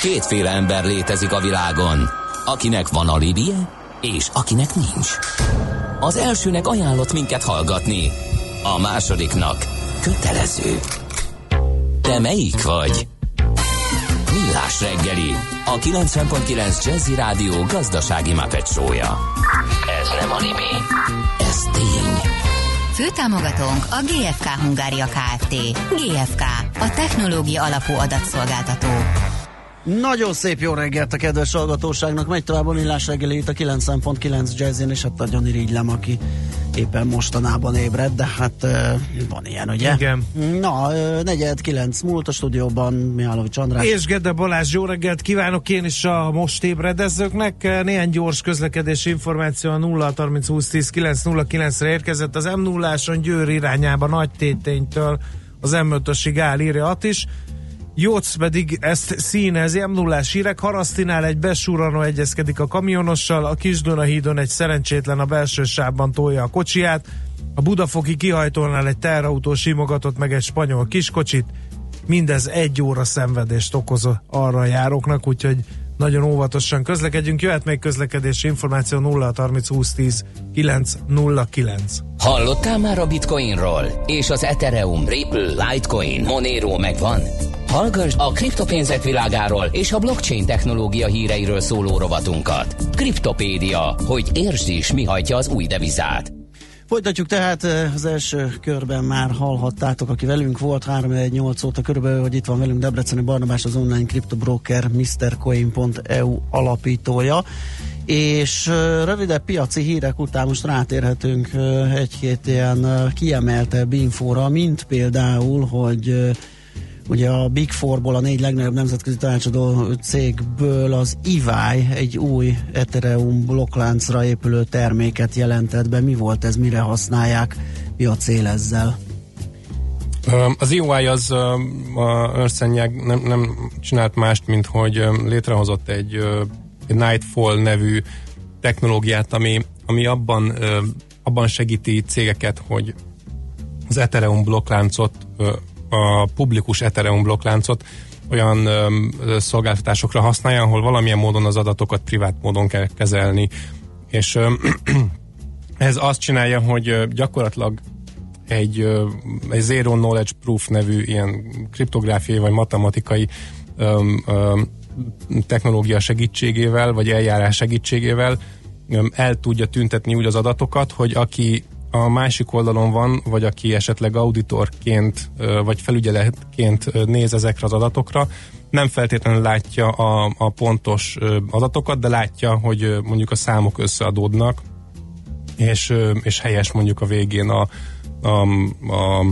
Kétféle ember létezik a világon, akinek van alibije, és akinek nincs. Az elsőnek ajánlott minket hallgatni, a másodiknak kötelező. Te melyik vagy? Millás reggeli, a 90.9 Jazzy Rádió gazdasági mapetsója. Ez nem animi, ez tény. Főtámogatónk a GFK Hungária Kft. GFK, a technológia alapú adatszolgáltató. Nagyon szép jó reggelt a kedves hallgatóságnak, megy tovább a millás reggeli itt a 9.9 jazzin, és hát nagyon irigylem, aki éppen mostanában ébred, de hát van ilyen, ugye? Igen. Na, negyed kilenc múlt a stúdióban, Mihálovics András. És Gede Balázs, jó reggelt kívánok én is a most ébredezőknek. Néhány gyors közlekedési információ a 0 30 20 10 9 0 9 re érkezett. Az m 0 Győr irányába Nagy Téténytől az M5-ösig áll, írja Attis. Jóc pedig ezt színezi, m 0 hírek, Harasztinál egy besúranó egyezkedik a kamionossal, a Kisduna hídon egy szerencsétlen a belső sávban tolja a kocsiját, a Budafoki kihajtónál egy terrautó simogatott meg egy spanyol kiskocsit, mindez egy óra szenvedést okoz arra a járóknak, úgyhogy nagyon óvatosan közlekedjünk. Jöhet még közlekedési információ 0 30 20 10 9 09. Hallottál már a Bitcoinról? És az Ethereum, Ripple, Litecoin, Monero megvan? Hallgass a kriptopénzek világáról és a blockchain technológia híreiről szóló rovatunkat. Kriptopédia, hogy értsd is, mi hajtja az új devizát. Folytatjuk tehát az első körben már hallhattátok, aki velünk volt 3-8 óta körülbelül, hogy itt van velünk Debreceni Barnabás, az online kriptobroker MrCoin.eu alapítója és rövidebb piaci hírek után most rátérhetünk egy-két ilyen kiemeltebb infóra, mint például, hogy Ugye a Big Four-ból, a négy legnagyobb nemzetközi tanácsadó cégből az EVI egy új Ethereum blokkláncra épülő terméket jelentett be. Mi volt ez, mire használják, mi a cél ezzel? Az EY az a Ernst nem, nem csinált mást, mint hogy létrehozott egy, egy Nightfall nevű technológiát, ami, ami abban, abban segíti cégeket, hogy az Ethereum blokkláncot a publikus Ethereum blokkláncot olyan ö, szolgáltatásokra használja, ahol valamilyen módon az adatokat privát módon kell kezelni. És ö, ez azt csinálja, hogy gyakorlatilag egy, egy Zero Knowledge Proof nevű ilyen kriptográfiai vagy matematikai ö, ö, technológia segítségével, vagy eljárás segítségével el tudja tüntetni úgy az adatokat, hogy aki a másik oldalon van, vagy aki esetleg auditorként, vagy felügyeletként néz ezekre az adatokra, nem feltétlenül látja a, a pontos adatokat, de látja, hogy mondjuk a számok összeadódnak, és, és helyes mondjuk a végén a, a, a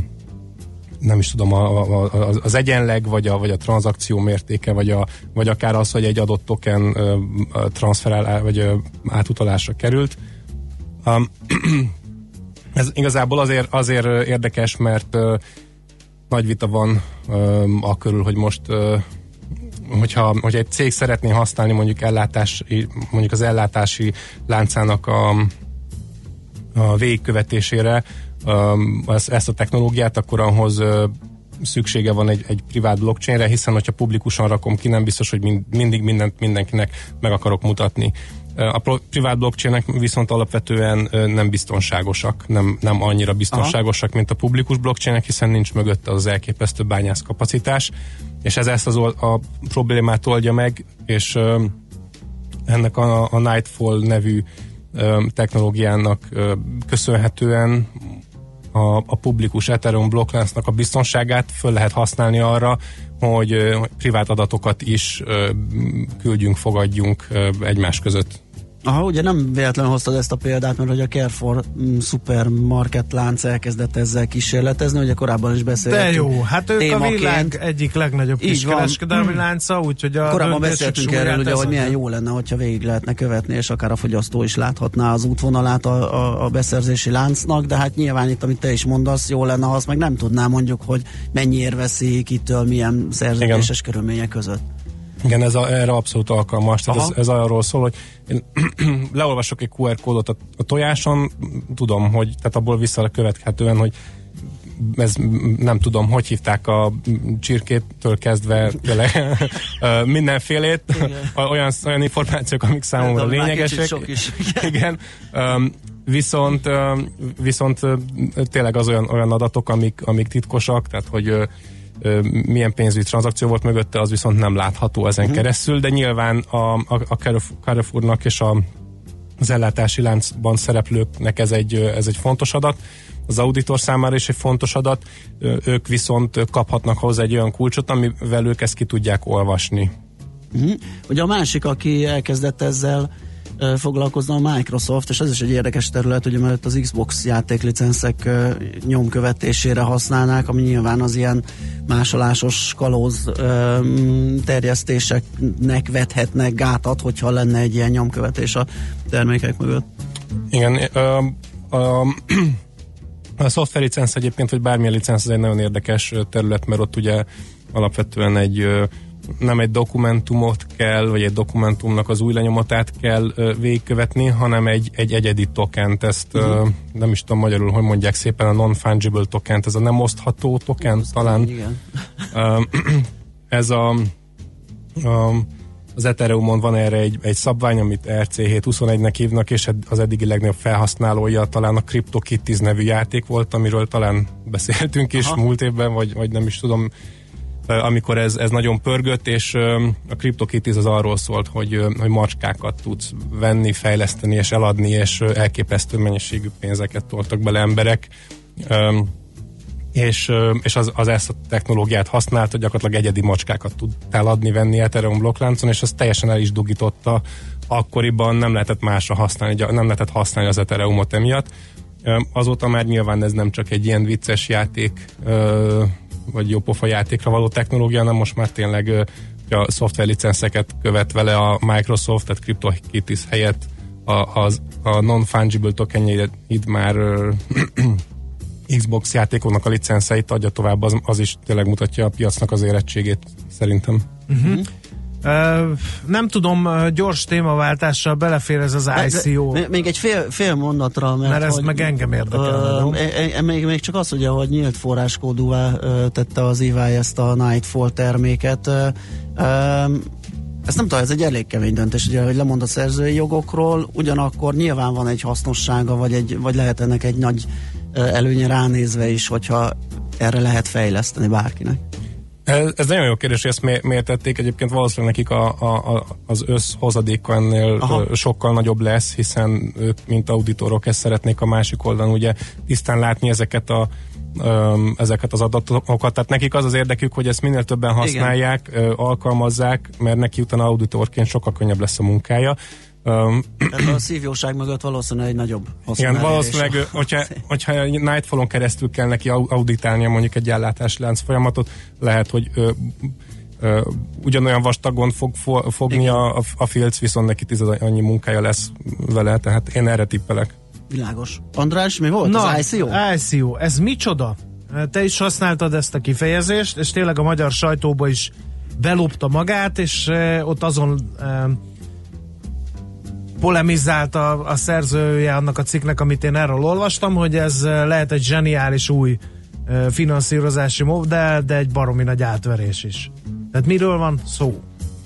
nem is tudom, a, a, az egyenleg, vagy a, vagy a tranzakció mértéke, vagy, a, vagy akár az, hogy egy adott token transferál, vagy átutalásra került. Ez igazából azért, azért érdekes, mert nagy vita van a körül, hogy most hogyha, hogy egy cég szeretné használni mondjuk ellátási, mondjuk az ellátási láncának a, a végigkövetésére ezt a technológiát, akkor ahhoz szüksége van egy, egy privát blockchainre, hiszen hogyha publikusan rakom ki, nem biztos, hogy mind, mindig mindent mindenkinek meg akarok mutatni. A privát blockchainek viszont alapvetően nem biztonságosak, nem, nem annyira biztonságosak, Aha. mint a publikus blockchainek, hiszen nincs mögötte az elképesztő bányász kapacitás, és ez ezt az a problémát oldja meg, és ennek a, a Nightfall nevű technológiának köszönhetően a, a publikus Ethereum blokkláncnak a biztonságát föl lehet használni arra, hogy privát adatokat is küldjünk, fogadjunk egymás között Aha, ugye nem véletlenül hoztad ezt a példát, mert hogy a Carrefour mm, supermarket lánc elkezdett ezzel kísérletezni, ugye korábban is beszéltünk. De jó, hát ők témaként. a világ egyik legnagyobb kiskereskedelmi lánca, úgyhogy a Korábban beszéltünk erről, ugye, hogy milyen jó lenne, hogyha végig lehetne követni, és akár a fogyasztó is láthatná az útvonalát a, a, a beszerzési láncnak, de hát nyilván itt, amit te is mondasz, jó lenne, ha azt meg nem tudná mondjuk, hogy mennyiért veszik, kitől milyen szerződéses körülmények között. Igen, ez a, erre abszolút alkalmas. Tehát ez, ez arról szól, hogy én leolvasok egy QR kódot a, a tojáson, tudom, hogy tehát abból vissza követhetően, hogy ez nem tudom, hogy hívták a csirkétől kezdve tényleg mindenfélét, olyan, olyan információk, amik számomra lényegesek. Igen. Viszont, viszont tényleg az olyan, olyan adatok, amik, amik titkosak, tehát hogy milyen pénzügyi tranzakció volt mögötte, az viszont nem látható ezen uh-huh. keresztül, de nyilván a, a, a Carrefournak és a, az ellátási láncban szereplőknek ez egy, ez egy fontos adat, az auditor számára is egy fontos adat, ők viszont kaphatnak hozzá egy olyan kulcsot, amivel ők ezt ki tudják olvasni. Uh-huh. Ugye a másik, aki elkezdett ezzel foglalkozna a Microsoft, és ez is egy érdekes terület, ugye mert az Xbox játéklicenszek nyomkövetésére használnák, ami nyilván az ilyen másolásos kalóz terjesztéseknek vethetnek gátat, hogyha lenne egy ilyen nyomkövetés a termékek mögött. Igen, a, a, a szoftver licensz egyébként, vagy bármilyen licensz, ez egy nagyon érdekes terület, mert ott ugye alapvetően egy nem egy dokumentumot kell, vagy egy dokumentumnak az új lenyomatát kell végigkövetni, hanem egy, egy egyedi tokent, ezt uh-huh. nem is tudom magyarul, hogy mondják szépen, a non-fungible tokent, ez a nem osztható token talán. Igen. ez a, a az Ethereumon van erre egy, egy szabvány, amit RC721-nek hívnak, és az eddigi legnagyobb felhasználója talán a CryptoKitties nevű játék volt, amiről talán beszéltünk is Aha. múlt évben, vagy, vagy nem is tudom, amikor ez, ez nagyon pörgött, és a CryptoKitties az arról szólt, hogy, hogy macskákat tudsz venni, fejleszteni és eladni, és elképesztő mennyiségű pénzeket toltak bele emberek és, és az, az ezt a technológiát használta, gyakorlatilag egyedi macskákat tudtál adni, venni Ethereum blokkláncon, és az teljesen el is dugította. Akkoriban nem lehetett másra használni, nem lehetett használni az Ethereumot emiatt. Azóta már nyilván ez nem csak egy ilyen vicces játék vagy jó pofa játékra való technológia, hanem most már tényleg a szoftverlicenszeket követ vele a Microsoft, tehát CryptoKitties helyett a, az, a non-fungible tokenjeid már Xbox játékoknak a licenszeit adja tovább, az, az is tényleg mutatja a piacnak az érettségét, szerintem. Uh-huh. Nem tudom, gyors témaváltással belefér ez az ICO. Még egy fél, fél mondatra, mert, mert ez hogy, meg engem érdekel. Uh, e, e, még, még csak az, ugye, hogy nyílt forráskódúvá uh, tette az EY ezt a Nightfall terméket. Uh, ezt nem tudom, ez egy elég kemény döntés, ugye, hogy lemond a szerzői jogokról, ugyanakkor nyilván van egy hasznossága, vagy, egy, vagy lehet ennek egy nagy előnye ránézve is, hogyha erre lehet fejleszteni bárkinek. Ez, ez nagyon jó kérdés, hogy ezt mi, miért tették. Egyébként valószínűleg nekik a, a, a, az összhozadéka ennél Aha. sokkal nagyobb lesz, hiszen ők, mint auditorok, ezt szeretnék a másik oldalon ugye tisztán látni ezeket a ezeket az adatokat. Tehát nekik az az érdekük, hogy ezt minél többen használják, Igen. alkalmazzák, mert neki utána auditorként sokkal könnyebb lesz a munkája. Um, a szívjóság mögött valószínűleg egy nagyobb Igen, valószínűleg, hogyha, hogyha Nightfallon keresztül kell neki auditálnia mondjuk egy ellátási lánc folyamatot, lehet, hogy ö, ö, ugyanolyan vastagon fog fo, fogni a, a filc, viszont neki tized annyi munkája lesz vele, tehát én erre tippelek. Világos. András, mi volt? Na, az ICO? ICO, ez micsoda? Te is használtad ezt a kifejezést, és tényleg a magyar sajtóba is belopta magát, és ott azon polemizált a, a szerzője annak a cikknek, amit én erről olvastam, hogy ez eh, lehet egy zseniális új finanszírozási modell, de egy baromi nagy átverés is. Tehát miről van szó?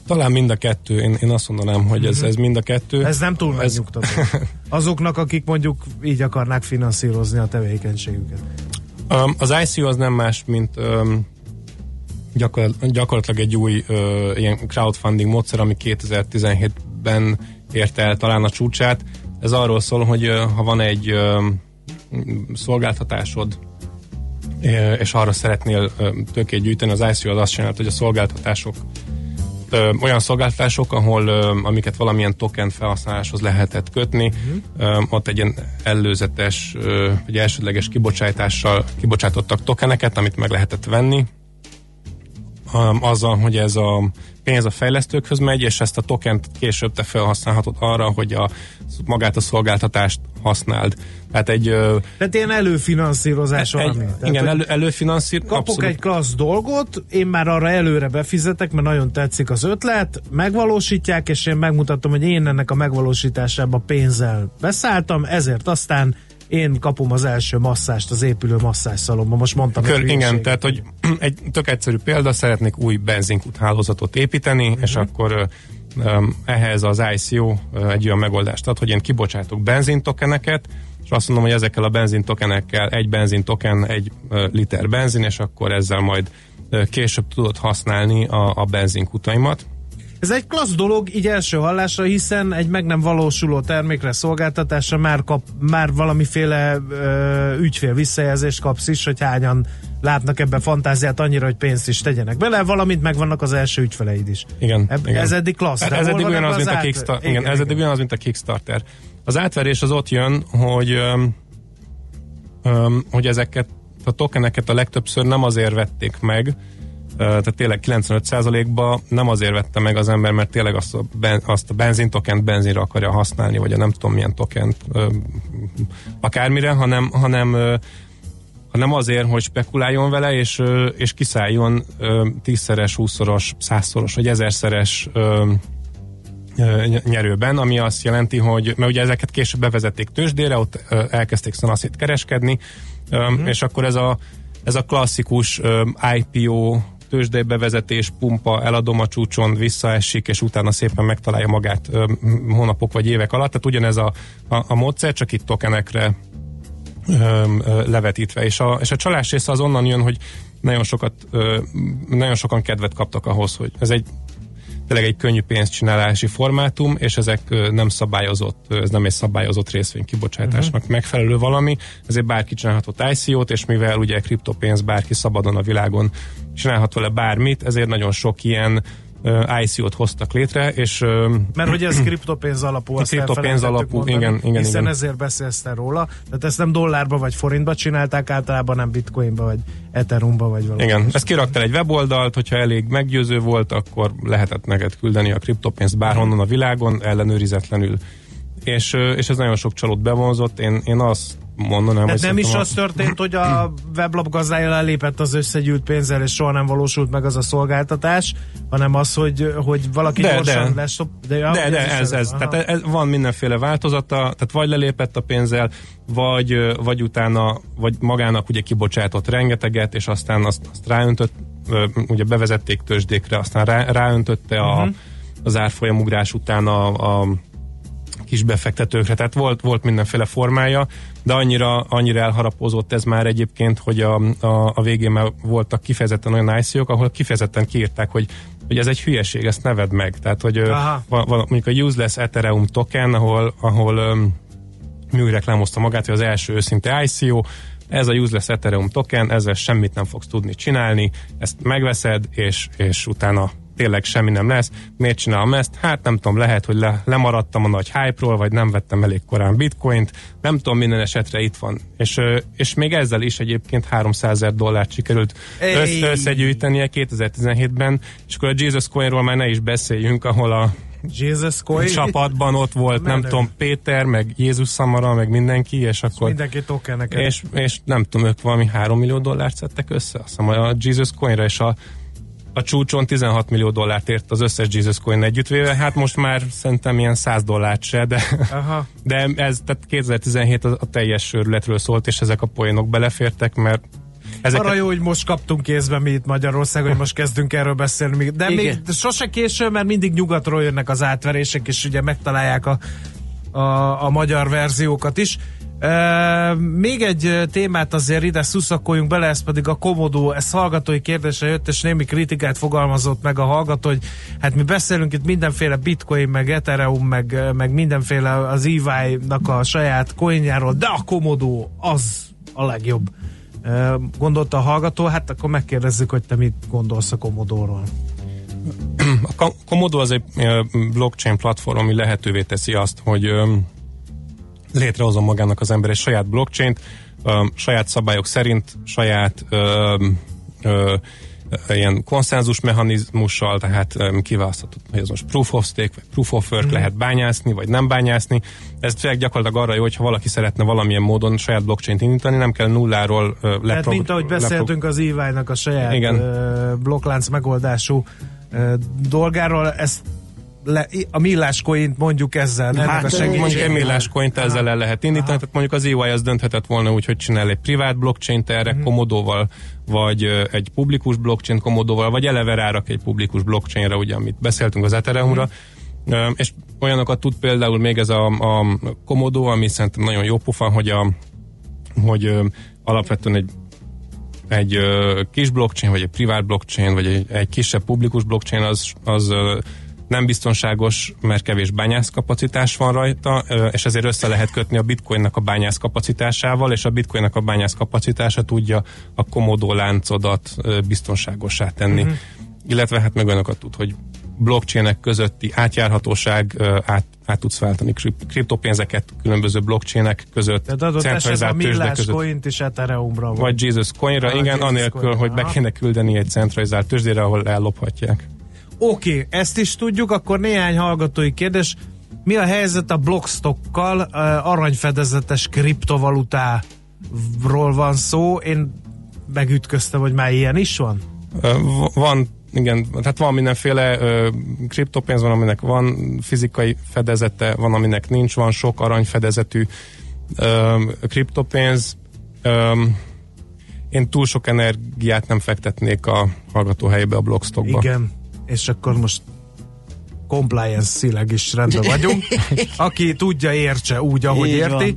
Talán mind a kettő. Én, én azt mondanám, hogy ez, mhm. ez mind a kettő. Ez nem túl ez... Azoknak, akik mondjuk így akarnák finanszírozni a tevékenységüket. Az ICO az nem más, mint gyakor- gyakorlatilag egy új ilyen crowdfunding módszer, ami 2017-ben érte el talán a csúcsát. Ez arról szól, hogy ha van egy szolgáltatásod, és arra szeretnél tőkét gyűjteni, az ICO az azt csinált, hogy a szolgáltatások olyan szolgáltatások, ahol amiket valamilyen token felhasználáshoz lehetett kötni, uh-huh. ott egy ilyen előzetes vagy elsődleges kibocsátással kibocsátottak tokeneket, amit meg lehetett venni, azzal, hogy ez a pénz a fejlesztőkhöz megy, és ezt a tokent később te felhasználhatod arra, hogy a, magát a szolgáltatást használd. Tehát egy... Tehát ilyen előfinanszírozás egy, valami. Tehát, igen, elő, előfinanszír... Kapok abszolút. egy klassz dolgot, én már arra előre befizetek, mert nagyon tetszik az ötlet, megvalósítják, és én megmutatom, hogy én ennek a megvalósításába pénzzel beszálltam, ezért aztán én kapom az első masszást az épülő szalomban. Most mondtam. Kör, igen, tehát hogy egy tök egyszerű példa, szeretnék új benzinkút hálózatot építeni, uh-huh. és akkor ehhez az ICO egy olyan megoldást ad, hogy én kibocsátok benzintokeneket, és azt mondom, hogy ezekkel a benzintokenekkel egy benzintoken, egy liter benzin, és akkor ezzel majd később tudod használni a, a benzinkutaimat. Ez egy klassz dolog így első hallásra, hiszen egy meg nem valósuló termékre, szolgáltatásra már, kap, már valamiféle ö, ügyfél visszajelzést kapsz is, hogy hányan látnak ebben fantáziát annyira, hogy pénzt is tegyenek bele, valamint megvannak az első ügyfeleid is. Igen. Eb- igen. Ez eddig klassz. Ez eddig ugyanaz, mint a Kickstarter. Igen, igen, ez eddig ugyanaz, mint a Kickstarter. Az átverés az ott jön, hogy öm, öm, hogy ezeket a tokeneket a legtöbbször nem azért vették meg, tehát tényleg 95%-ba nem azért vette meg az ember, mert tényleg azt a, ben, azt a benzintokent benzinre akarja használni, vagy a nem tudom milyen tokent akármire, hanem, hanem hanem azért, hogy spekuláljon vele, és, és kiszálljon tízszeres, húszszoros, százszoros, vagy ezerszeres nyerőben, ami azt jelenti, hogy, mert ugye ezeket később bevezették tőzsdére, ott elkezdték szanaszét kereskedni, uh-huh. és akkor ez a, ez a klasszikus IPO tőzsdebevezetés, pumpa, eladom a csúcson, visszaesik, és utána szépen megtalálja magát ö, hónapok vagy évek alatt. Tehát ugyanez a, a, a módszer, csak itt tokenekre ö, ö, levetítve. És a, és a csalás része az onnan jön, hogy nagyon sokat, nagyon sokan kedvet kaptak ahhoz, hogy ez egy tényleg egy könnyű pénzcsinálási formátum, és ezek nem szabályozott, ez nem egy szabályozott részvény kibocsátásnak uh-huh. megfelelő valami, ezért bárki csinálhatott ICO-t, és mivel ugye kriptopénz bárki szabadon a világon csinálhat vele bármit, ezért nagyon sok ilyen ICO-t hoztak létre, és... Mert hogy ez kriptopénz alapú, azt kriptopénz alapú, mondani, igen, igen, hiszen igen. ezért beszélsz te róla, tehát ezt nem dollárba vagy forintba csinálták, általában nem bitcoinba vagy ethereumba vagy valami. Igen, ezt kiraktál egy weboldalt, hogyha elég meggyőző volt, akkor lehetett neked küldeni a kriptopénzt bárhonnan a világon, ellenőrizetlenül és, és ez nagyon sok csalót bevonzott. Én, én azt mondanám, Tehát nem is az történt, hogy a weblap gazdája lelépett az összegyűlt pénzzel, és soha nem valósult meg az a szolgáltatás, hanem az, hogy, hogy valaki de, gyorsan de. lesz. De, ja, de, de ez, ez. Tehát ez, van mindenféle változata, tehát vagy lelépett a pénzzel, vagy, vagy utána, vagy magának ugye kibocsátott rengeteget, és aztán azt, azt ráöntött, ugye bevezették tőzsdékre, aztán rá, ráöntötte a, uh-huh. az árfolyamugrás után a, a kis befektetőkre, tehát volt, volt mindenféle formája, de annyira, annyira elharapozott ez már egyébként, hogy a, a, a végén már voltak kifejezetten olyan ico ahol kifejezetten kiírták, hogy hogy ez egy hülyeség, ezt neved meg. Tehát, hogy Aha. van, mondjuk a useless Ethereum token, ahol, ahol um, Mű reklámozta magát, hogy az első őszinte ICO, ez a useless Ethereum token, ezzel semmit nem fogsz tudni csinálni, ezt megveszed, és, és utána tényleg semmi nem lesz. Miért csinálom ezt? Hát nem tudom, lehet, hogy le, lemaradtam a nagy hype-ról, vagy nem vettem elég korán bitcoint, nem tudom, minden esetre itt van. És, és még ezzel is egyébként 300 ezer dollárt sikerült össz, összegyűjtenie 2017-ben, és akkor a Jesus Coinról már ne is beszéljünk, ahol a Jesus Coin. csapatban ott volt, nem tudom, Péter, meg Jézus Szamara, meg mindenki, és akkor... Mindenki tokeneket. És, és nem tudom, ők valami 3 millió dollárt szedtek össze, azt hiszem, a Jesus Coinra, és a a csúcson 16 millió dollárt ért az összes Jesus Coin együttvéve, hát most már szerintem ilyen 100 dollárt se, de, Aha. de ez, tehát 2017 a, a teljes sörületről szólt, és ezek a poénok belefértek, mert Ezeket... Arra jó, hogy most kaptunk kézbe mi itt Magyarországon, hogy most kezdünk erről beszélni. De Igen. még de sose késő, mert mindig nyugatról jönnek az átverések, és ugye megtalálják a, a, a magyar verziókat is. Még egy témát azért ide szuszakoljunk bele, ez pedig a Komodó, ez hallgatói kérdése jött, és némi kritikát fogalmazott meg a hallgató, hogy hát mi beszélünk itt mindenféle bitcoin, meg ethereum, meg, meg mindenféle az EY-nak a saját coinjáról, de a Komodó az a legjobb. Gondolta a hallgató, hát akkor megkérdezzük, hogy te mit gondolsz a Komodóról. A Komodó az egy blockchain platform, ami lehetővé teszi azt, hogy létrehozom magának az ember egy saját blockchain-t, saját szabályok szerint, saját ö, ö, ilyen konszenzus mechanizmussal, tehát kiválasztható, hogy az most proof of stake, vagy proof of work mm. lehet bányászni, vagy nem bányászni. Ez gyakorlatilag arra jó, hogyha valaki szeretne valamilyen módon saját blockchain-t indítani, nem kell nulláról uh, leprog- Tehát mint ahogy beszéltünk az ey a saját Igen. Uh, blokklánc megoldású uh, dolgáról, ezt le, a millás coint mondjuk ezzel. Hát, a ö, Mondjuk egy segítségével. millás coint ezzel el lehet indítani, tehát mondjuk az EY az dönthetett volna úgy, hogy csinál egy privát blockchain erre Mhm. komodóval, vagy egy publikus blockchain komodóval, vagy eleve rárak egy publikus blockchainre, ugye, amit beszéltünk az Ethereumra. Ö, és olyanokat tud például még ez a, a Komodo, ami szerintem nagyon jó pofa, hogy, a, hogy alapvetően egy egy ö, kis blockchain, vagy egy privát blockchain, vagy egy, egy kisebb publikus blockchain, az, az ö, nem biztonságos, mert kevés bányászkapacitás van rajta, és ezért össze lehet kötni a bitcoinnak a bányászkapacitásával, és a bitcoinnak a bányászkapacitása tudja a komodó láncodat biztonságosá tenni. Uh-huh. Illetve hát meg olyanokat tud, hogy blockchainek közötti átjárhatóság, át, át tudsz váltani krip- kriptopénzeket különböző blockchainek között, Tehát adott esetben millás coint is Ethereumra van. Vagy Jesus Coinra, Ah, igen, Jesus anélkül, Coin. hogy be kéne küldeni egy centralizált tőzsdére, ahol ellophatják. Oké, okay, ezt is tudjuk, akkor néhány hallgatói kérdés. Mi a helyzet a blockstockkal? Uh, aranyfedezetes kriptovalutáról van szó. Én megütköztem, hogy már ilyen is van. V- Van, igen, tehát van mindenféle ö, kriptopénz, van, aminek van fizikai fedezete, van, aminek nincs, van sok aranyfedezetű ö, kriptopénz. Ö, én túl sok energiát nem fektetnék a hallgató helyébe a Blockstockba. Igen, és akkor most compliance-szileg is rendben vagyunk. Aki tudja, értse úgy, ahogy Így érti.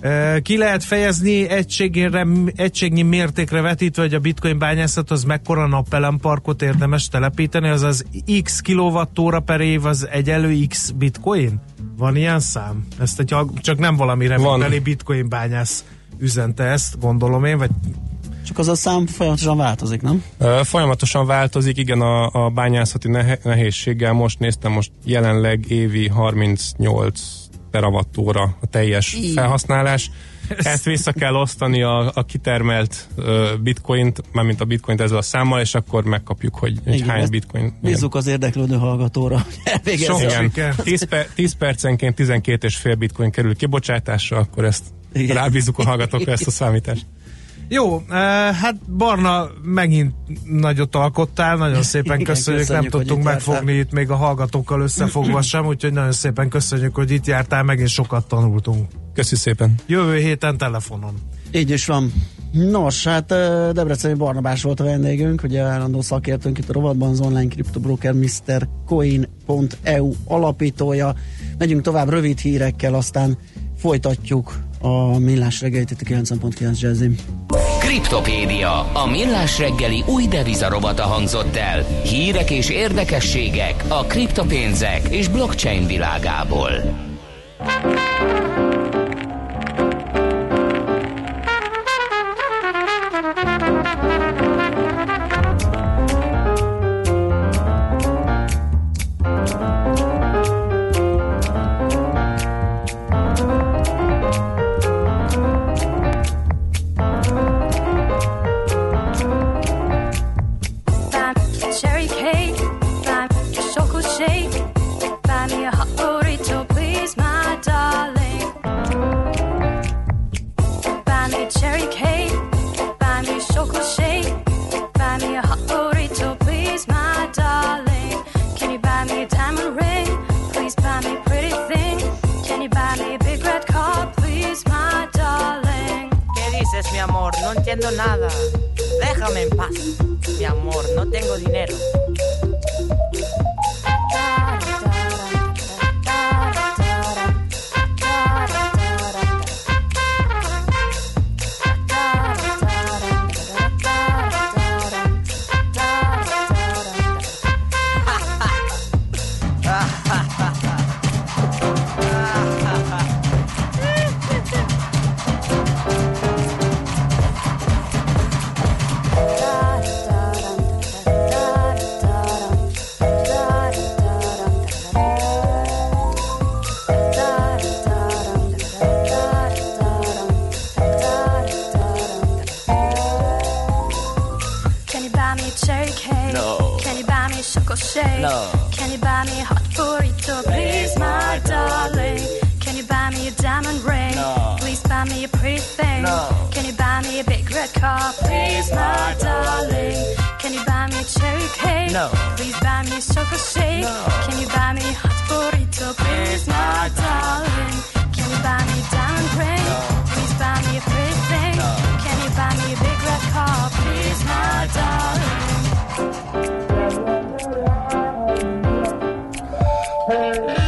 van. Ki lehet fejezni egységére, egységnyi mértékre vetítve, hogy a bitcoin bányászathoz mekkora napelemparkot érdemes telepíteni, azaz x kilowattóra per év az egyelő x bitcoin? Van ilyen szám? Ezt egy, csak nem valami remétbeli bitcoin bányász üzente ezt, gondolom én, vagy Csak az a szám folyamatosan változik, nem? Ö, Folyamatosan változik, igen, a, a bányászati nehe, nehézséggel most néztem, most jelenleg évi 38 terawattóra a teljes felhasználás. Ezt vissza kell osztani a, a kitermelt ö, bitcoint, mármint a bitcoint ezzel a számmal, és akkor megkapjuk, hogy, hogy Igen, hány bitcoin. igen. Bízzuk az érdeklődő hallgatóra. Sok Igen. siker. 10, per, 10 percenként 12 és fél bitcoin kerül kibocsátásra, akkor ezt Igen. rábízzuk a hallgatókra ezt a számítást. Jó, eh, hát Barna megint nagyot alkottál, nagyon szépen Igen, köszönjük, köszönjük, nem tudtunk itt megfogni jártál. itt még a hallgatókkal összefogva sem, úgyhogy nagyon szépen köszönjük, hogy itt jártál, megint sokat tanultunk. Köszi szépen. Jövő héten telefonon. Így is van. Nos, hát ö, Debreceni Barnabás volt a vendégünk, ugye állandó szakértőnk itt a rovatban, az online kriptobroker Mr. Coin.eu alapítója. Megyünk tovább rövid hírekkel, aztán folytatjuk a millás reggelit itt a 90.9 Jazzim. Kriptopédia, a millás reggeli új devizarobata hangzott el. Hírek és érdekességek a kriptopénzek és blockchain világából. Nada. Déjame en paz. Mi amor, no tengo dinero. pretty thing. No. Can you buy me a big red car? Please, my darling. Can you buy me a cherry cake? No. Please buy me a chocolate shake. No. Can you buy me a hot burrito? Please, my darling. Can you buy me a diamond ring? No. Please buy me a pretty thing. No. Can you buy me a big red car? Please, my darling.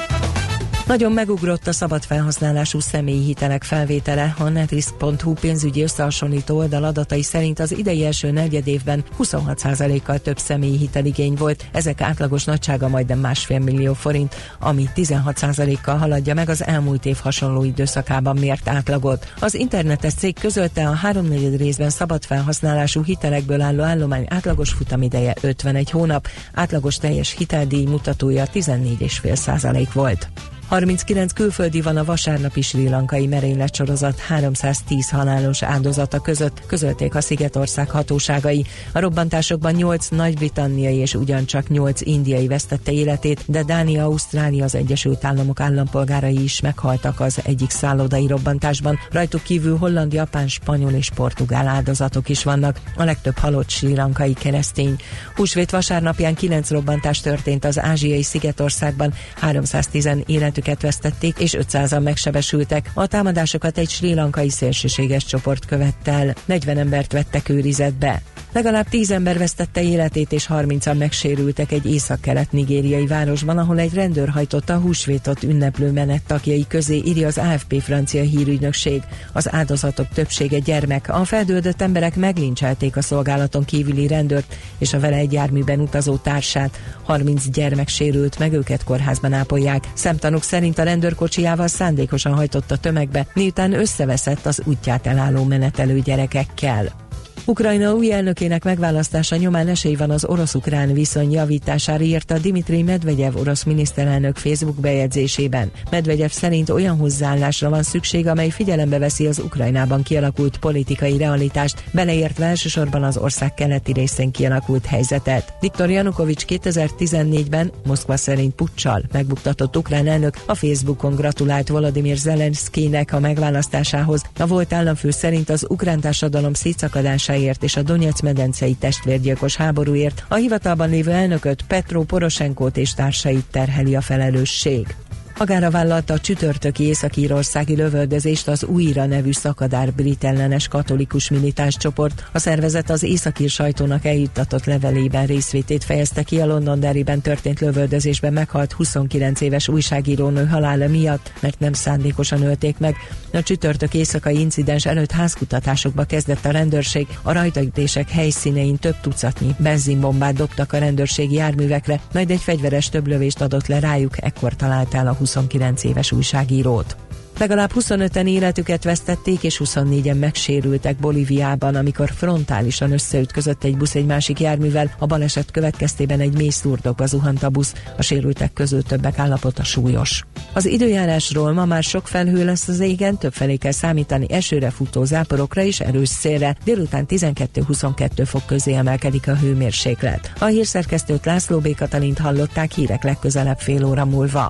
Nagyon megugrott a szabad felhasználású személyi hitelek felvétele. A netrisk.hu pénzügyi összehasonlító oldal adatai szerint az idei első negyedévben 26%-kal több személyi hiteligény volt. Ezek átlagos nagysága majdnem másfél millió forint, ami 16%-kal haladja meg az elmúlt év hasonló időszakában mért átlagot. Az internetes cég közölte a háromnegyed részben szabad felhasználású hitelekből álló állomány átlagos futamideje 51 hónap, átlagos teljes hiteldíj mutatója 14,5% volt. 39 külföldi van a vasárnapi sri lankai merényletsorozat 310 halálos áldozata között, közölték a Szigetország hatóságai. A robbantásokban 8 nagy-britanniai és ugyancsak 8 indiai vesztette életét, de Dánia, Ausztrália, az Egyesült Államok állampolgárai is meghaltak az egyik szállodai robbantásban. Rajtuk kívül holland, japán, spanyol és portugál áldozatok is vannak. A legtöbb halott sri lankai keresztény. Húsvét vasárnapján 9 robbantás történt az ázsiai Szigetországban, 310 életük életüket vesztették, és 500-an megsebesültek. A támadásokat egy sri lankai szélsőséges csoport követte el. 40 embert vettek őrizetbe. Legalább 10 ember vesztette életét és 30-an megsérültek egy észak-kelet nigériai városban, ahol egy rendőr hajtotta a húsvétot ünneplő menet tagjai közé, írja az AFP francia hírügynökség. Az áldozatok többsége gyermek. A feldődött emberek meglincselték a szolgálaton kívüli rendőrt és a vele egy járműben utazó társát. 30 gyermek sérült, meg őket kórházban ápolják. Szemtanúk szerint a rendőrkocsijával szándékosan hajtott a tömegbe, miután összeveszett az útját elálló menetelő gyerekekkel. Ukrajna új elnökének megválasztása nyomán esély van az orosz-ukrán viszony javítására írta Dimitri Medvegyev orosz miniszterelnök Facebook bejegyzésében. Medvegyev szerint olyan hozzáállásra van szükség, amely figyelembe veszi az Ukrajnában kialakult politikai realitást, beleértve elsősorban az ország keleti részén kialakult helyzetet. Viktor Janukovics 2014-ben Moszkva szerint puccsal megbuktatott ukrán elnök a Facebookon gratulált Volodymyr Zelenszkijnek a megválasztásához. A volt államfő szerint az ukrán társadalom szétszakadásáért és a Donetsz medencei testvérgyilkos háborúért a hivatalban lévő elnököt Petro Poroshenkót és társait terheli a felelősség. Magára vállalta a csütörtöki észak-írországi lövöldözést az UIRA nevű szakadár brit ellenes katolikus militáns csoport. A szervezet az északír sajtónak eljuttatott levelében részvétét fejezte ki a Londonderryben történt lövöldözésben meghalt 29 éves újságírónő halála miatt, mert nem szándékosan ölték meg. A csütörtök éjszakai incidens előtt házkutatásokba kezdett a rendőrség, a rajtaütések helyszínein több tucatnyi benzinbombát dobtak a rendőrségi járművekre, majd egy fegyveres többlövést adott le rájuk, ekkor talált el a 29 éves újságírót. Legalább 25-en életüket vesztették, és 24-en megsérültek Bolíviában, amikor frontálisan összeütközött egy busz egy másik járművel. A baleset következtében egy mély szurdokba zuhant a busz, a sérültek közül többek állapota súlyos. Az időjárásról ma már sok felhő lesz az égen, többfelé kell számítani esőre futó záporokra és erős szélre. Délután 12-22 fok közé emelkedik a hőmérséklet. A hírszerkesztőt László B. Katalint hallották hírek legközelebb fél óra múlva.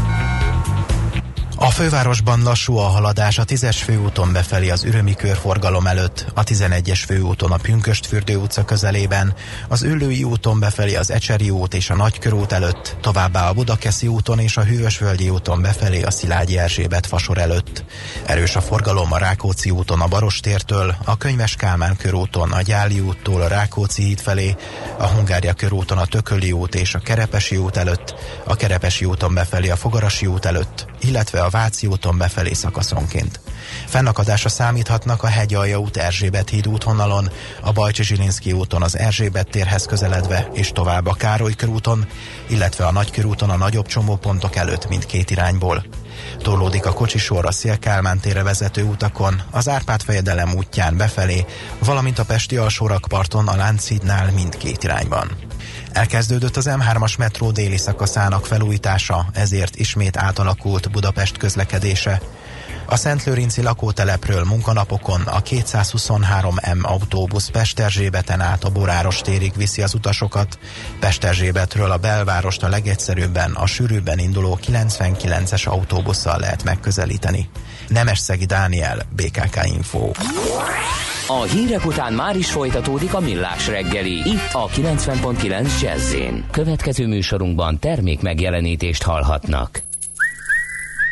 A fővárosban lassú a haladás a 10-es főúton befelé az ürömi körforgalom előtt, a 11-es főúton a Pünköstfürdő utca közelében, az Üllői úton befelé az Ecseri út és a Nagykörút előtt, továbbá a Budakeszi úton és a Hűvösvölgyi úton befelé a Szilágyi Erzsébet fasor előtt. Erős a forgalom a Rákóczi úton a Barostértől, a Könyves Kálmán körúton a Gyáli úttól a Rákóczi híd felé, a Hungária körúton a Tököli út és a Kerepesi út előtt, a Kerepesi úton befelé a Fogarasi út előtt, illetve a Váci úton befelé szakaszonként. Fennakadásra számíthatnak a Hegyalja út Erzsébet híd útvonalon, a Bajcsi Zsilinszki úton az Erzsébet térhez közeledve és tovább a Károly körúton, illetve a Nagykörúton a nagyobb csomópontok előtt mindkét irányból. Torlódik a kocsisor a Szélkálmán térre vezető utakon, az Árpád fejedelem útján befelé, valamint a Pesti alsórakparton a Lánchídnál mindkét irányban. Elkezdődött az M3-as metró déli szakaszának felújítása, ezért ismét átalakult Budapest közlekedése. A Szentlőrinci lakótelepről munkanapokon a 223M autóbusz Pesterzsébeten át a Boráros térig viszi az utasokat, Pesterzsébetről a belvárost a legegyszerűbben a sűrűbben induló 99-es autóbusszal lehet megközelíteni. Nemesszegi Dániel, BKK Info. A hírek után már is folytatódik a millás reggeli, itt a 90.9 jazz Következő műsorunkban termék megjelenítést hallhatnak.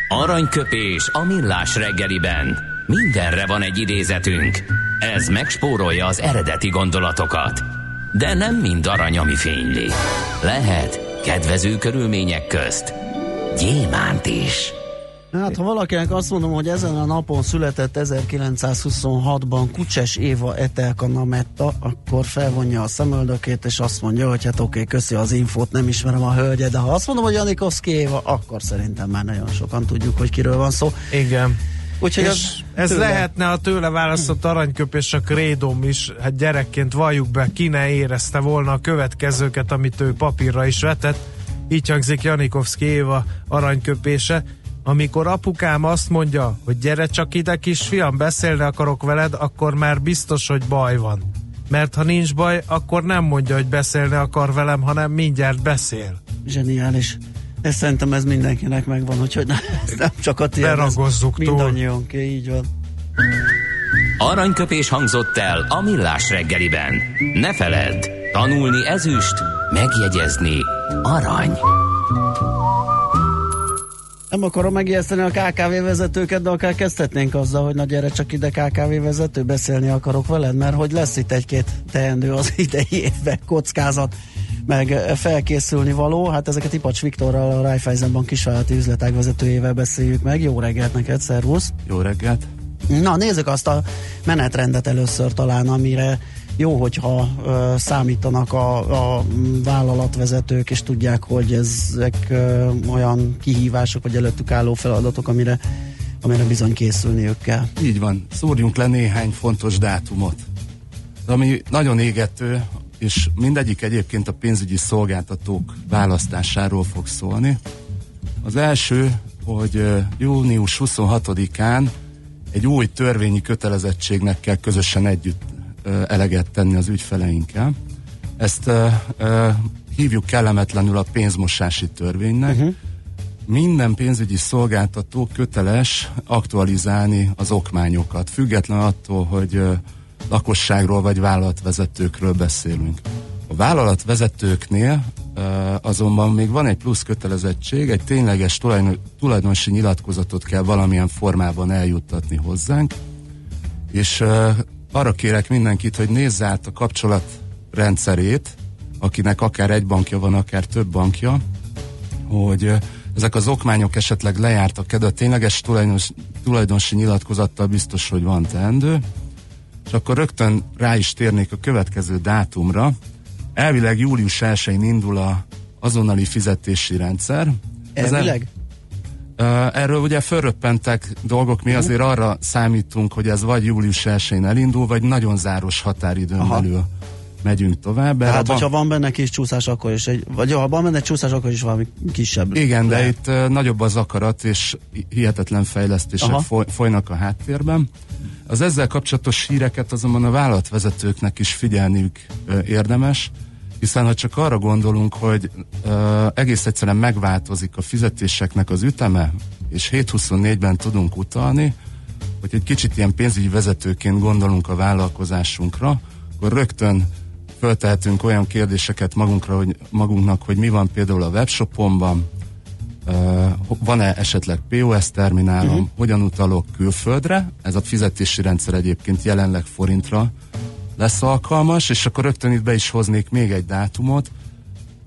Aranyköpés a millás reggeliben. Mindenre van egy idézetünk. Ez megspórolja az eredeti gondolatokat. De nem mind arany, ami fényli. Lehet kedvező körülmények közt gyémánt is. Hát, ha valakinek azt mondom, hogy ezen a napon született 1926-ban Kucses Éva Etelka Nametta, akkor felvonja a szemöldökét, és azt mondja, hogy hát oké, okay, köszi az infót, nem ismerem a hölgyet, de ha azt mondom, hogy Janikovszki Éva, akkor szerintem már nagyon sokan tudjuk, hogy kiről van szó. Igen. Úgyhogy És az ez tőle. lehetne a tőle választott aranyköpés a krédom is. Hát gyerekként valljuk be, ki ne érezte volna a következőket, amit ő papírra is vetett. Így hangzik Janikovszki Éva aranyköpése. Amikor apukám azt mondja, hogy gyere csak ide kisfiam, beszélni akarok veled, akkor már biztos, hogy baj van. Mert ha nincs baj, akkor nem mondja, hogy beszélni akar velem, hanem mindjárt beszél. Zseniális. Ez szerintem ez mindenkinek megvan, úgyhogy ne, ez nem csak a tiéd, Beragozzuk túl. mindannyiunké, így van. Aranyköpés hangzott el a millás reggeliben. Ne feledd, tanulni ezüst, megjegyezni arany. Nem akarom megijeszteni a KKV vezetőket, de akár kezdhetnénk azzal, hogy na gyere csak ide KKV vezető, beszélni akarok veled, mert hogy lesz itt egy-két teendő az idei évben kockázat, meg felkészülni való. Hát ezeket Ipacs Viktorral, a Raiffeisenbank kisvállalati üzletág vezetőjével beszéljük meg. Jó reggelt neked, szervusz! Jó reggelt! Na nézzük azt a menetrendet először talán, amire jó, hogyha ö, számítanak a, a vállalatvezetők, és tudják, hogy ezek ö, olyan kihívások, vagy előttük álló feladatok, amire, amire bizony készülniük kell. Így van, szúrjunk le néhány fontos dátumot. Ami nagyon égető, és mindegyik egyébként a pénzügyi szolgáltatók választásáról fog szólni. Az első, hogy június 26-án egy új törvényi kötelezettségnek kell közösen együtt eleget tenni az ügyfeleinkkel. Ezt hívjuk kellemetlenül a pénzmosási törvénynek. Uh-huh. Minden pénzügyi szolgáltató köteles aktualizálni az okmányokat, független attól, hogy lakosságról vagy vállalatvezetőkről beszélünk. A vállalatvezetőknél azonban még van egy plusz kötelezettség, egy tényleges tulajdon, tulajdonosi nyilatkozatot kell valamilyen formában eljuttatni hozzánk, és arra kérek mindenkit, hogy nézze át a kapcsolat rendszerét, akinek akár egy bankja van, akár több bankja, hogy ezek az okmányok esetleg lejártak, de tényleges tulajdonos, tulajdonosi nyilatkozattal biztos, hogy van teendő, és akkor rögtön rá is térnék a következő dátumra. Elvileg július 1-én indul a azonnali fizetési rendszer. Elvileg? Erről ugye fölröppentek dolgok, mi azért arra számítunk, hogy ez vagy július 1-én elindul, vagy nagyon záros határidőn Aha. belül megyünk tovább. Tehát, a bank- hogyha van benne kis csúszás, akkor is egy, vagy ha van benne csúszás, akkor is valami kisebb. Igen, de lehet. itt ö, nagyobb az akarat, és hihetetlen fejlesztések Aha. foly, folynak a háttérben. Az ezzel kapcsolatos híreket azonban a vállalatvezetőknek is figyelniük ö, érdemes, hiszen ha csak arra gondolunk, hogy ö, egész egyszerűen megváltozik a fizetéseknek az üteme, és 7.24-ben tudunk utalni, hogy egy kicsit ilyen pénzügyi vezetőként gondolunk a vállalkozásunkra, akkor rögtön föltehetünk olyan kérdéseket magunkra, hogy, magunknak, hogy mi van például a webshopomban, uh, van-e esetleg POS terminálom, uh-huh. hogyan utalok külföldre, ez a fizetési rendszer egyébként jelenleg forintra lesz alkalmas, és akkor rögtön itt be is hoznék még egy dátumot.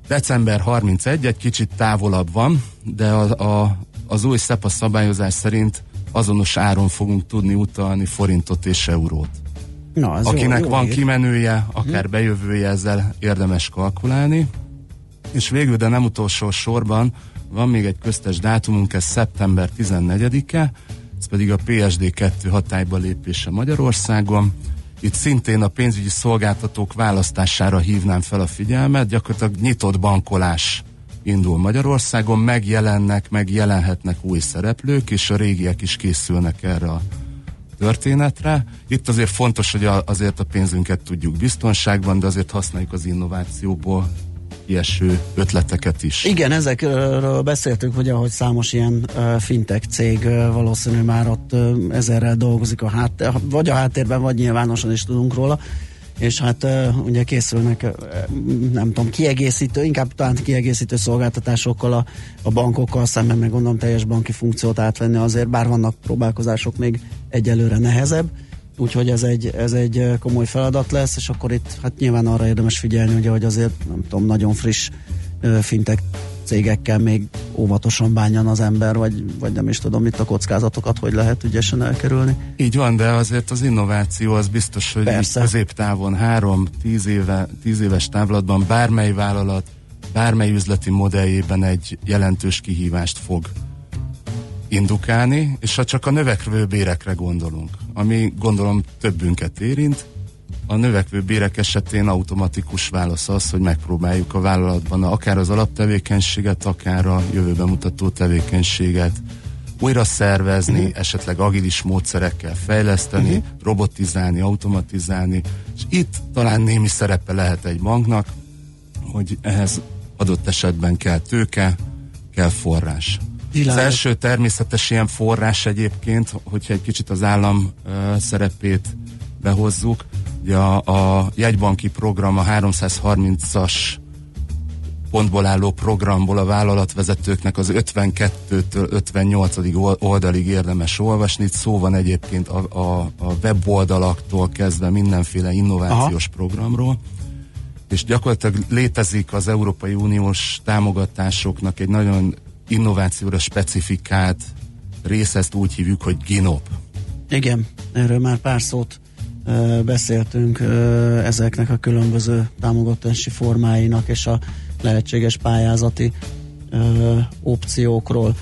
December 31, egy kicsit távolabb van, de a, a, az új SEPA szabályozás szerint azonos áron fogunk tudni utalni forintot és eurót. Na, ez Akinek jó, jó van hír. kimenője, akár bejövője, ezzel érdemes kalkulálni. És végül, de nem utolsó sorban, van még egy köztes dátumunk, ez szeptember 14-e, ez pedig a PSD2 hatályba lépése Magyarországon. Itt szintén a pénzügyi szolgáltatók választására hívnám fel a figyelmet, gyakorlatilag nyitott bankolás indul Magyarországon, megjelennek, megjelenhetnek új szereplők, és a régiek is készülnek erre a történetre. Itt azért fontos, hogy a, azért a pénzünket tudjuk biztonságban, de azért használjuk az innovációból kieső ötleteket is. Igen, ezekről beszéltünk, hogy ahogy számos ilyen fintech cég valószínű már ott ezerrel dolgozik a háttér, vagy a háttérben, vagy nyilvánosan is tudunk róla, és hát ugye készülnek, nem tudom, kiegészítő, inkább talán kiegészítő szolgáltatásokkal a, a bankokkal szemben, meg gondolom teljes banki funkciót átvenni azért, bár vannak próbálkozások még egyelőre nehezebb, úgyhogy ez egy, ez egy ö, komoly feladat lesz, és akkor itt hát nyilván arra érdemes figyelni, ugye, hogy azért nem tudom, nagyon friss ö, fintech cégekkel még óvatosan bánjan az ember, vagy, vagy nem is tudom, itt a kockázatokat hogy lehet ügyesen elkerülni. Így van, de azért az innováció az biztos, hogy Persze. középtávon, három, tíz, éve, tíz éves távlatban bármely vállalat, bármely üzleti modelljében egy jelentős kihívást fog indukálni, és ha csak a növekvő bérekre gondolunk, ami gondolom többünket érint, a növekvő bérek esetén automatikus válasz az, hogy megpróbáljuk a vállalatban akár az alaptevékenységet, akár a jövőben mutató tevékenységet újra szervezni, uh-huh. esetleg agilis módszerekkel fejleszteni, uh-huh. robotizálni, automatizálni, és itt talán némi szerepe lehet egy banknak, hogy ehhez adott esetben kell tőke, kell forrás. Világos. Az első természetes ilyen forrás egyébként, hogyha egy kicsit az állam uh, szerepét behozzuk, ugye a, a jegybanki program a 330-as pontból álló programból a vállalatvezetőknek az 52-től 58. ol- oldalig érdemes olvasni. Itt szó van egyébként a, a, a weboldalaktól kezdve mindenféle innovációs Aha. programról és gyakorlatilag létezik az Európai Uniós támogatásoknak egy nagyon innovációra specifikált rész, ezt úgy hívjuk, hogy GINOP. Igen, erről már pár szót ö, beszéltünk ö, ezeknek a különböző támogatási formáinak és a lehetséges pályázati ö, opciókról.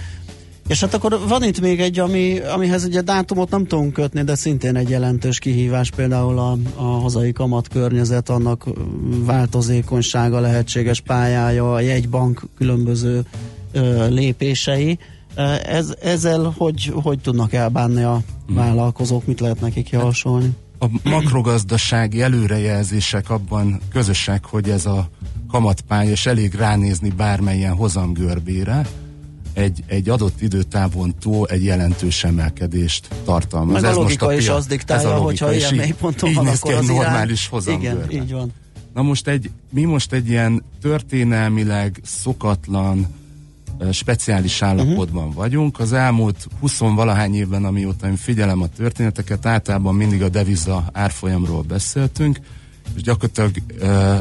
És hát akkor van itt még egy, ami, amihez ugye dátumot nem tudunk kötni, de szintén egy jelentős kihívás, például a, a hazai kamat környezet, annak változékonysága, lehetséges pályája, a jegybank különböző ö, lépései. Ez, ezzel hogy, hogy tudnak elbánni a vállalkozók, mit lehet nekik javasolni? A makrogazdasági előrejelzések abban közösek, hogy ez a kamatpálya, és elég ránézni bármelyen hozamgörbére, egy, egy adott időtávon túl egy jelentős emelkedést tartalmaz. Meg a Ez most logika is pia- az ez diktálja, a logika, hogyha ilyen így- mélyponton így van, néz akkor az normális Igen, hozamgörbe. így van. Na most egy, mi most egy ilyen történelmileg szokatlan, speciális állapotban uh-huh. vagyunk. Az elmúlt 20-valahány évben, amióta én figyelem a történeteket, általában mindig a deviza árfolyamról beszéltünk, és gyakorlatilag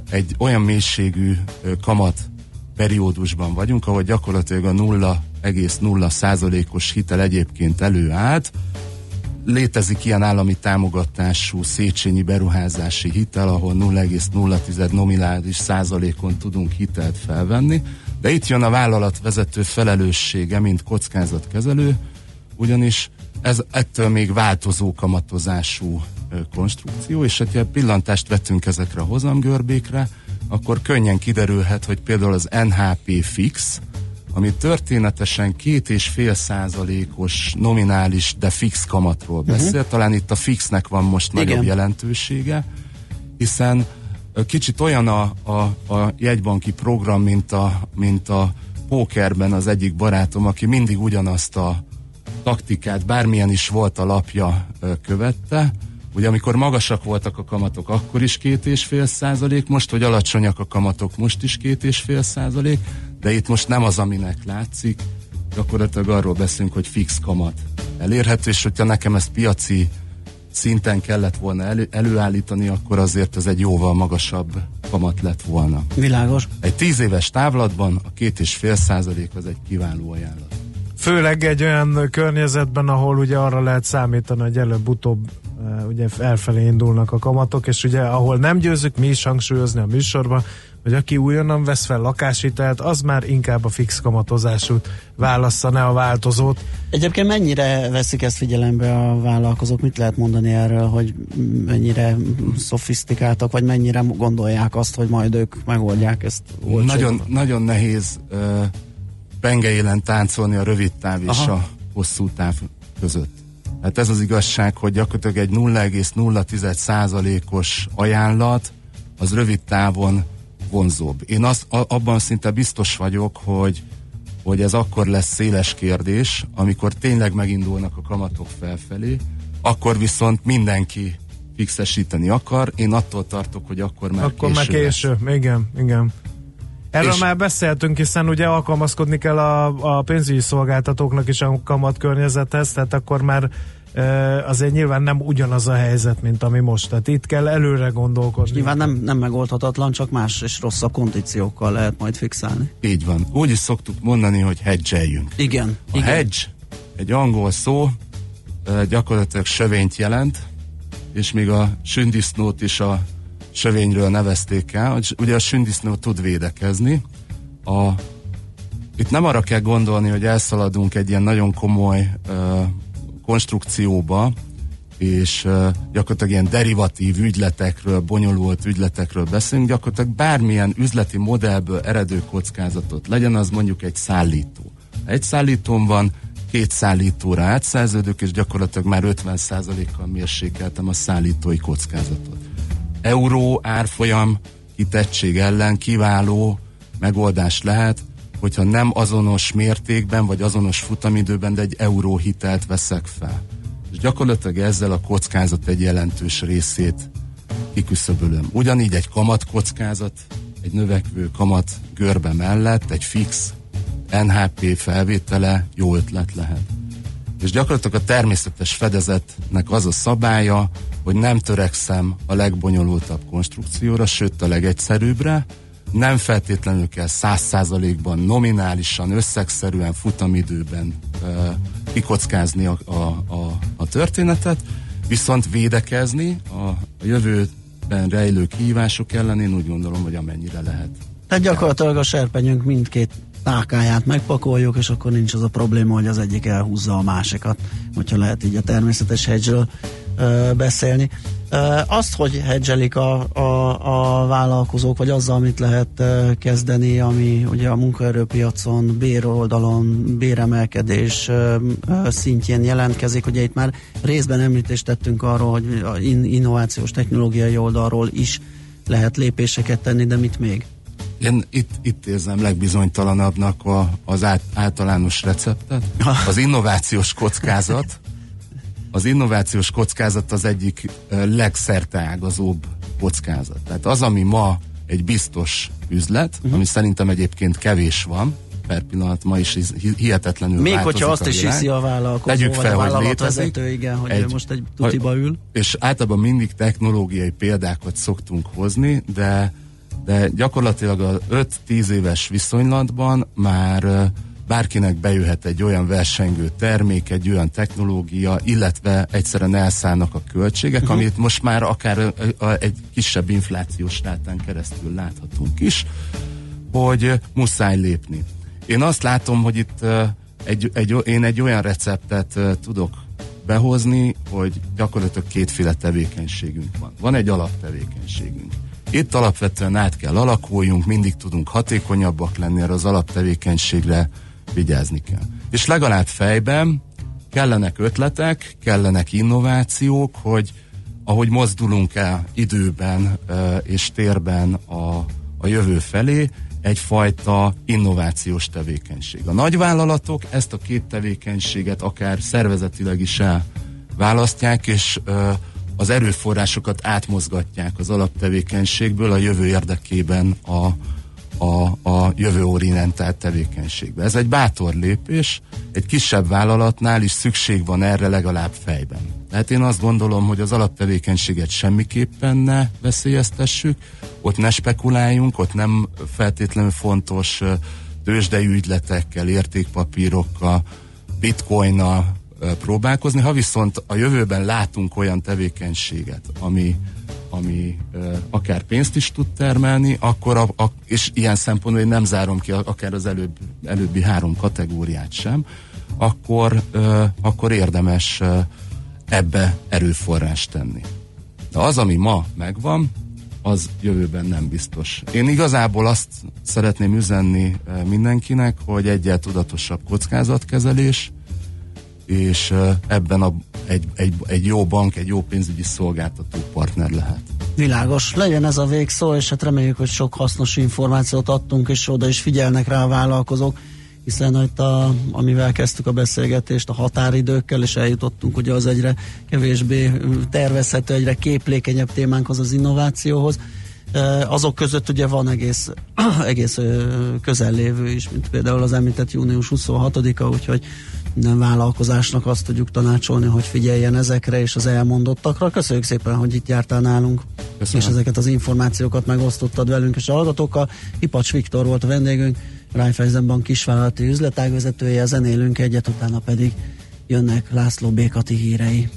egy olyan mélységű kamat periódusban vagyunk, ahol gyakorlatilag a 0,0 százalékos hitel egyébként előállt, létezik ilyen állami támogatású Széchenyi beruházási hitel, ahol 0,0 nominális százalékon tudunk hitelt felvenni, de itt jön a vállalatvezető felelőssége, mint kockázatkezelő, ugyanis ez ettől még változó kamatozású konstrukció, és hogyha pillantást vettünk ezekre a hozamgörbékre, akkor könnyen kiderülhet, hogy például az NHP fix, ami történetesen két és fél százalékos nominális, de fix kamatról beszél. Uh-huh. Talán itt a fixnek van most Igen. nagyobb jelentősége, hiszen kicsit olyan a, a, a jegybanki program, mint a, mint a pókerben az egyik barátom, aki mindig ugyanazt a taktikát, bármilyen is volt a lapja követte. Ugye amikor magasak voltak a kamatok, akkor is két és fél százalék, most, hogy alacsonyak a kamatok, most is két és fél százalék, de itt most nem az, aminek látszik, gyakorlatilag arról beszélünk, hogy fix kamat elérhető, és hogyha nekem ezt piaci szinten kellett volna elő, előállítani, akkor azért ez egy jóval magasabb kamat lett volna. Világos. Egy tíz éves távlatban a két és fél százalék az egy kiváló ajánlat. Főleg egy olyan környezetben, ahol ugye arra lehet számítani, hogy előbb-utóbb uh, ugye elfelé indulnak a kamatok, és ugye ahol nem győzük mi is hangsúlyozni a műsorban, hogy aki újonnan vesz fel lakáshitelt, az már inkább a fix kamatozásút válassza, ne a változót. Egyébként mennyire veszik ezt figyelembe a vállalkozók? Mit lehet mondani erről, hogy mennyire szofisztikáltak, vagy mennyire gondolják azt, hogy majd ők megoldják ezt? Nagyon, nagyon nehéz uh, pengeélen táncolni a rövid táv és Aha. a hosszú táv között. Hát ez az igazság, hogy gyakorlatilag egy 0,01 százalékos ajánlat az rövid távon vonzóbb. Én az, a, abban szinte biztos vagyok, hogy hogy ez akkor lesz széles kérdés, amikor tényleg megindulnak a kamatok felfelé, akkor viszont mindenki fixesíteni akar. Én attól tartok, hogy akkor már Akkor már késő lesz. késő. Igen, igen. Erről És- már beszéltünk, hiszen ugye alkalmazkodni kell a, a pénzügyi szolgáltatóknak is a kamat környezethez, tehát akkor már azért nyilván nem ugyanaz a helyzet, mint ami most. Tehát itt kell előre gondolkodni. Nyilván nem, nem megoldhatatlan, csak más és rosszabb kondíciókkal lehet majd fixálni. Így van. Úgy is szoktuk mondani, hogy hedgeljünk. Igen. A igen. hedge egy angol szó, gyakorlatilag sövényt jelent, és még a sündisznót is a sövényről nevezték el. hogy Ugye a sündisznó tud védekezni. A, itt nem arra kell gondolni, hogy elszaladunk egy ilyen nagyon komoly konstrukcióba, és uh, gyakorlatilag ilyen derivatív ügyletekről, bonyolult ügyletekről beszélünk, gyakorlatilag bármilyen üzleti modellből eredő kockázatot, legyen az mondjuk egy szállító. Egy szállítón van, két szállítóra átszerződök, és gyakorlatilag már 50%-kal mérsékeltem a szállítói kockázatot. Euró árfolyam kitettség ellen kiváló megoldás lehet, hogyha nem azonos mértékben, vagy azonos futamidőben, de egy euró hitelt veszek fel. És gyakorlatilag ezzel a kockázat egy jelentős részét kiküszöbölöm. Ugyanígy egy kamat kockázat, egy növekvő kamat görbe mellett egy fix NHP felvétele jó ötlet lehet. És gyakorlatilag a természetes fedezetnek az a szabálya, hogy nem törekszem a legbonyolultabb konstrukcióra, sőt a legegyszerűbbre, nem feltétlenül kell száz százalékban nominálisan, összegszerűen, futamidőben uh, kikockázni a, a, a, a történetet, viszont védekezni a, a jövőben rejlő kihívások ellen én úgy gondolom, hogy amennyire lehet. Tehát gyakorlatilag a serpenyőnk mindkét tákáját megpakoljuk, és akkor nincs az a probléma, hogy az egyik elhúzza a másikat, hogyha lehet így a természetes hedge beszélni. Azt, hogy hedgelik a, a, a vállalkozók, vagy azzal, amit lehet kezdeni, ami ugye a munkaerőpiacon, béroldalon, béremelkedés szintjén jelentkezik. Ugye itt már részben említést tettünk arról, hogy innovációs technológiai oldalról is lehet lépéseket tenni, de mit még? Én itt, itt érzem legbizonytalanabbnak a, az át, általános receptet. Az innovációs kockázat, az innovációs kockázat az egyik legszerteágazóbb kockázat. Tehát az, ami ma egy biztos üzlet, uh-huh. ami szerintem egyébként kevés van, per pillanat ma is hi- hihetetlenül Még hogyha azt a is hiszi a vállalkozó, Tegyük vagy fel, a hogy vállalatvezető, igen, hogy egy, most egy tutiba ül. És általában mindig technológiai példákat szoktunk hozni, de, de gyakorlatilag a 5-10 éves viszonylatban már bárkinek bejöhet egy olyan versengő termék, egy olyan technológia, illetve egyszerűen elszállnak a költségek, uh-huh. amit most már akár egy kisebb inflációs rátán keresztül láthatunk is, hogy muszáj lépni. Én azt látom, hogy itt egy, egy, én egy olyan receptet tudok behozni, hogy gyakorlatilag kétféle tevékenységünk van. Van egy alaptevékenységünk. Itt alapvetően át kell alakuljunk, mindig tudunk hatékonyabbak lenni, erre az alaptevékenységre vigyázni kell. És legalább fejben kellenek ötletek, kellenek innovációk, hogy ahogy mozdulunk el időben és térben a, a jövő felé, egyfajta innovációs tevékenység. A nagyvállalatok ezt a két tevékenységet akár szervezetileg is elválasztják, és az erőforrásokat átmozgatják az alaptevékenységből a jövő érdekében a, a, a jövőorientált tevékenységbe. Ez egy bátor lépés, egy kisebb vállalatnál is szükség van erre legalább fejben. Tehát én azt gondolom, hogy az alaptevékenységet semmiképpen ne veszélyeztessük, ott ne spekuláljunk, ott nem feltétlenül fontos tőzsdei ügyletekkel, értékpapírokkal, bitcoinnal próbálkozni. Ha viszont a jövőben látunk olyan tevékenységet, ami, ami ö, akár pénzt is tud termelni, akkor a, a, és ilyen szempontból én nem zárom ki akár az előbb, előbbi három kategóriát sem, akkor, ö, akkor érdemes ö, ebbe erőforrást tenni. De az, ami ma megvan, az jövőben nem biztos. Én igazából azt szeretném üzenni mindenkinek, hogy egyel tudatosabb kockázatkezelés, és ebben a, egy, egy, egy jó bank, egy jó pénzügyi szolgáltató partner lehet. Világos, legyen ez a végszó, és hát reméljük, hogy sok hasznos információt adtunk, és oda is figyelnek rá a vállalkozók, hiszen itt a, amivel kezdtük a beszélgetést, a határidőkkel, és eljutottunk ugye az egyre kevésbé tervezhető, egyre képlékenyebb témánkhoz, az innovációhoz. Azok között ugye van egész, egész közellévő is, mint például az említett június 26-a, úgyhogy minden vállalkozásnak azt tudjuk tanácsolni, hogy figyeljen ezekre és az elmondottakra. Köszönjük szépen, hogy itt jártál nálunk, Köszönöm. és ezeket az információkat megosztottad velünk és a hallgatókkal. Ipacs Viktor volt a vendégünk, Raiffeisen Bank kisvállalati üzletágvezetője, zenélünk egyet, utána pedig jönnek László Békati hírei.